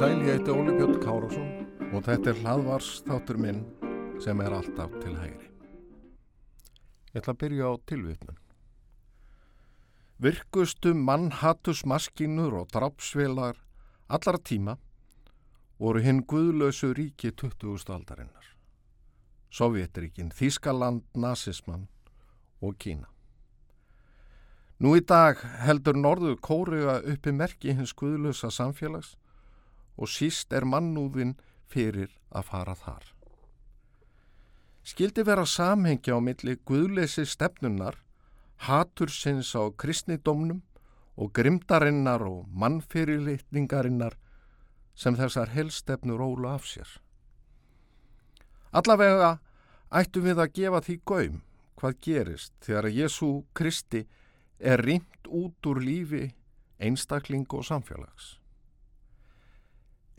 Sæl, ég heiti Óli Björn Kárásson og þetta er hlaðvarsþáttur minn sem er alltaf til hægri. Ég ætla að byrja á tilvitnun. Virkustu mannhattusmaskínur og drapsvelar allara tíma voru hinn guðlösu ríki 20. aldarinnar. Sovjetríkin, Þískaland, Nazismann og Kína. Nú í dag heldur norðu kóruga uppi merki hins guðlösa samfélags og síst er mannúðin fyrir að fara þar. Skildi vera samhengja á milli guðleysi stefnunar, hatursins á kristnidómnum og grimdarinnar og mannfyrirlitningarinnar sem þessar helstefnur ólu af sér. Allavega ættum við að gefa því gaum hvað gerist þegar Jésu Kristi er rýmt út úr lífi einstakling og samfélags.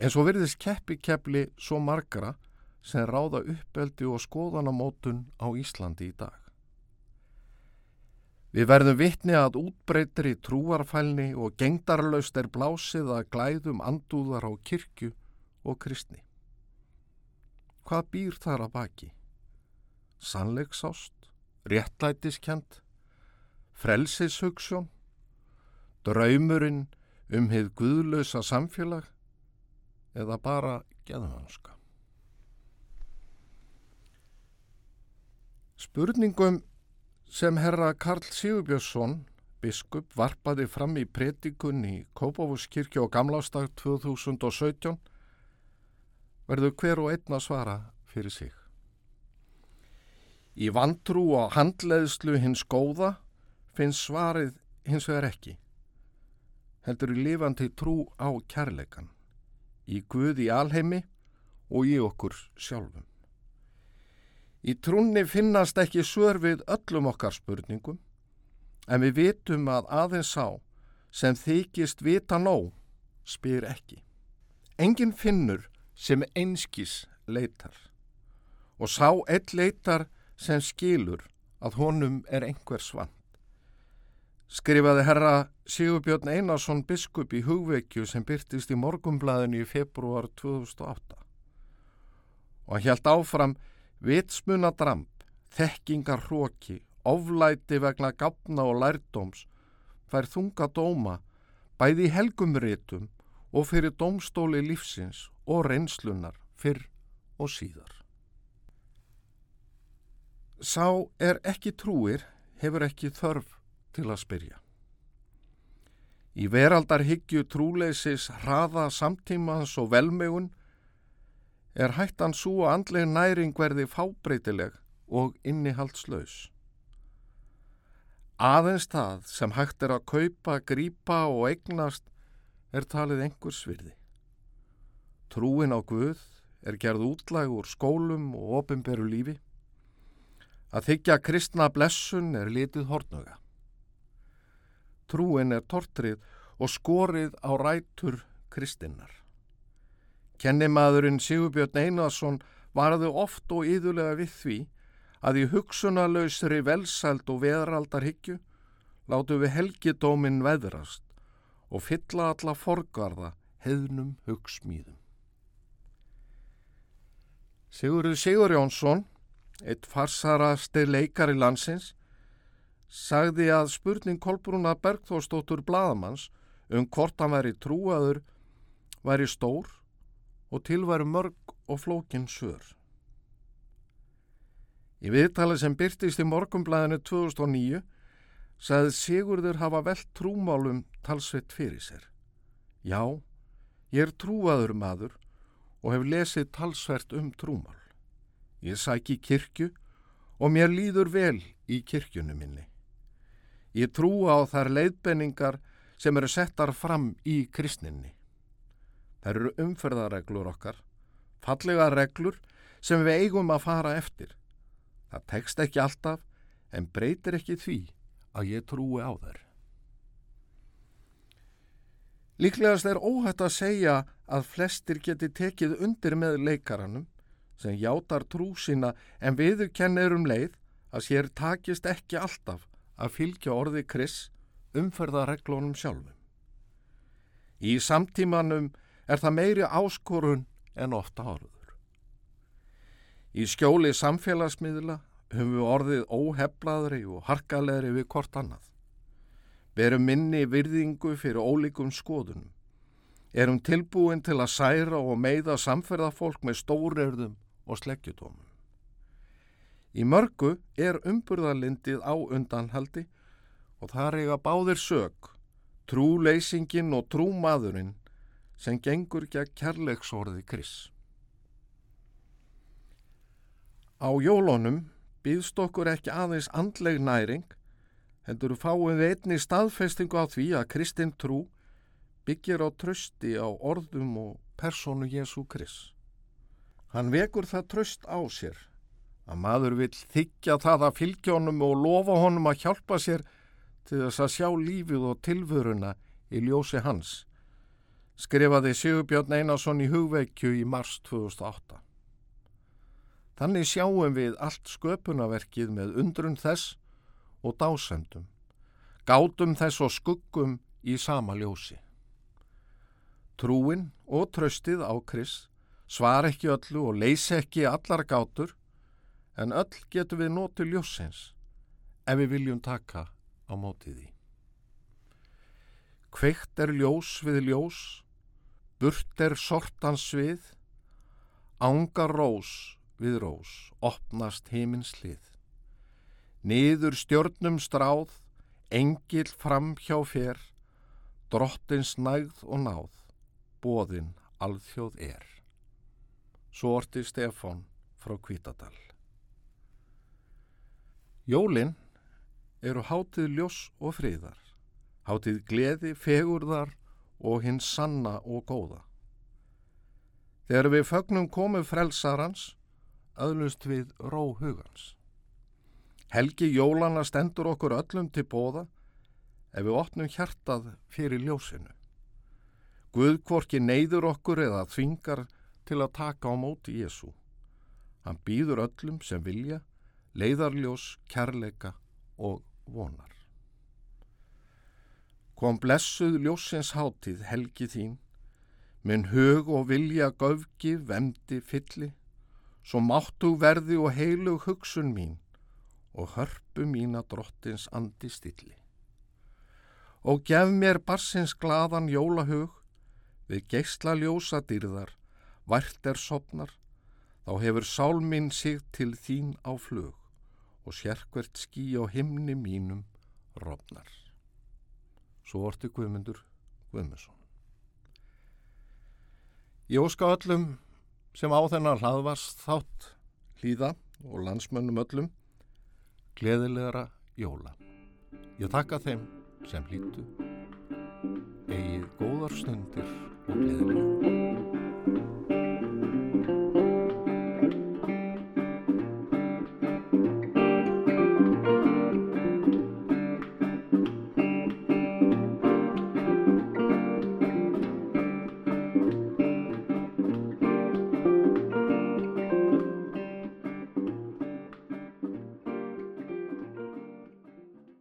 En svo verðist keppi keppli svo margara sem ráða uppeldi og skoðanamótun á Íslandi í dag. Við verðum vitni að útbreytri trúarfælni og gengdarlaust er blásið að glæðum andúðar á kirkju og kristni. Hvað býr þar að baki? Sannleiksást, réttlætiskjent, frelsishugssjón, draumurinn um hið guðlösa samfélag eða bara geðvanska. Spurningum sem herra Karl Sigurbjörnsson, biskup, varpaði fram í predikun í Kópavúskirkju og Gamlástag 2017 verður hver og einn að svara fyrir sig. Í vantrú og handleðslu hins góða finnst svarið hins vegar ekki. Heldur í lifandi trú á kærleikan, í Guð í alheimi og í okkur sjálfum. Í trúnni finnast ekki svör við öllum okkar spurningum, en við vitum að aðeins sá sem þykist vita nóg spyr ekki. Engin finnur sem einskís leitar og sá eitt leitar sem skilur að honum er einhver svant. Skrifaði herra Sigurbjörn Einarsson biskup í hugvekju sem byrtist í morgumblaðinu í februar 2008 og hann hjælt áfram vitsmuna dramp, þekkingar hróki, oflæti vegna gafna og lærdóms, fær þunga dóma, bæði í helgumritum og fyrir dómstóli lífsins og reynslunar fyrr og síðar. Sá er ekki trúir, hefur ekki þörf til að spyrja. Í veraldarhyggju trúleisis hraða samtímans og velmegun er hættan svo að andleg næring verði fábreytileg og innihaldslaus. Aðeins það sem hægt er að kaupa, grípa og eignast er talið einhvers virði. Trúin á Guð er gerð útlæg úr skólum og ofinberu lífi. Að þykja kristna blessun er litið hortnöga. Trúin er tortrið og skorið á rætur kristinnar. Kennimaðurinn Sigurbjörn Einarsson varðu oft og yðurlega við því að í hugsunarlausri velsælt og veðraldarhyggju látu við helgidóminn veðrast og fylla alla forgarða hefnum hugsmýðum. Sigurður Sigur Jónsson, eitt farsarasti leikari landsins, sagði að spurning Kolbrúna Bergþórsdóttur Bladamanns um hvort hann væri trúaður væri stór og tilværu mörg og flókin sör. Í viðtali sem byrtist í morgumblæðinu 2009 sagði Sigurður hafa velt trúmálum talsveit fyrir sér. Já, ég er trúaður maður og hef lesið talsvert um trúmál. Ég sæki kirkju og mér líður vel í kirkjunu minni. Ég trúa á þar leiðbenningar sem eru settar fram í kristninni. Það eru umferðareglur okkar, fallega reglur sem við eigum að fara eftir. Það tekst ekki alltaf en breytir ekki því að ég trúi á þær. Líklegast er óhætt að segja að flestir geti tekið undir með leikaranum sem játar trú sína en viður kennir um leið að sér takist ekki alltaf að fylgja orði Kris umferðareglunum sjálfum. Í samtímanum er það meiri áskorun en ofta áruður. Í skjóli samfélagsmiðla höfum við orðið óheflaðri og harkalegri við hvort annað. Berum minni virðingu fyrir ólíkum skoðunum. Erum tilbúin til að særa og meiða samferðafólk með stórerðum og sleggjutómum. Í mörgu er umburðarlindið á undanhaldi og það reyga báðir sög, trúleysingin og trúmaðurinn sem gengur gegn kærleiksorði kris. Á jólunum býðst okkur ekki aðeins andleg næring, hendur fáum við einni staðfestingu á því að Kristinn trú byggir á trösti á orðum og personu Jésu Kris. Hann vekur það tröst á sér að maður vil þykja það að fylgja honum og lofa honum að hjálpa sér til þess að sjá lífið og tilvöruna í ljósi hans, skrifaði Sigurbjörn Einarsson í hugveikju í mars 2008. Þannig sjáum við allt sköpunarverkið með undrun þess og dásendum, gátum þess og skuggum í sama ljósi. Trúin og tröstið á Krist svar ekki öllu og leysi ekki allar gátur en öll getur við nótu ljósins ef við viljum taka á mótið því. Kveikt er ljós við ljós, burt er sortans við, ángar rós við rós, opnast heimins hlið. Niður stjörnum stráð, engil fram hjá fér, drottins nægð og náð, bóðinn alþjóð er. Svo orti Stefán frá Kvítadal. Jólinn eru hátið ljós og friðar, hátið gleði, fegurðar og hins sanna og góða. Þegar við fögnum komum frelsarans, öðlust við ró hugans. Helgi jólana stendur okkur öllum til bóða ef við opnum hjartað fyrir ljósinu. Guðkvorki neyður okkur eða þvingar til að taka á móti Jésu. Hann býður öllum sem vilja leiðarljós, kærleika og vonar. Kom blessuð ljósins hátíð helgi þín, minn hug og vilja göfgi vemdi fylli, svo máttu verði og heilug hugsun mín og hörpu mína drottins andi stilli. Og gef mér barsins gladan jólahug, við geysla ljósa dyrðar, vært er sopnar, þá hefur sálminn sig til þín á flug og sérkvert skí á himni mínum rofnar. Svo orti Guðmundur Guðmundsson. Ég óska öllum sem á þennan hlaðvast þátt hlýða og landsmönnum öllum gleðilegara jóla. Ég takka þeim sem hlýtu eigið góðar stundir og gleðilega.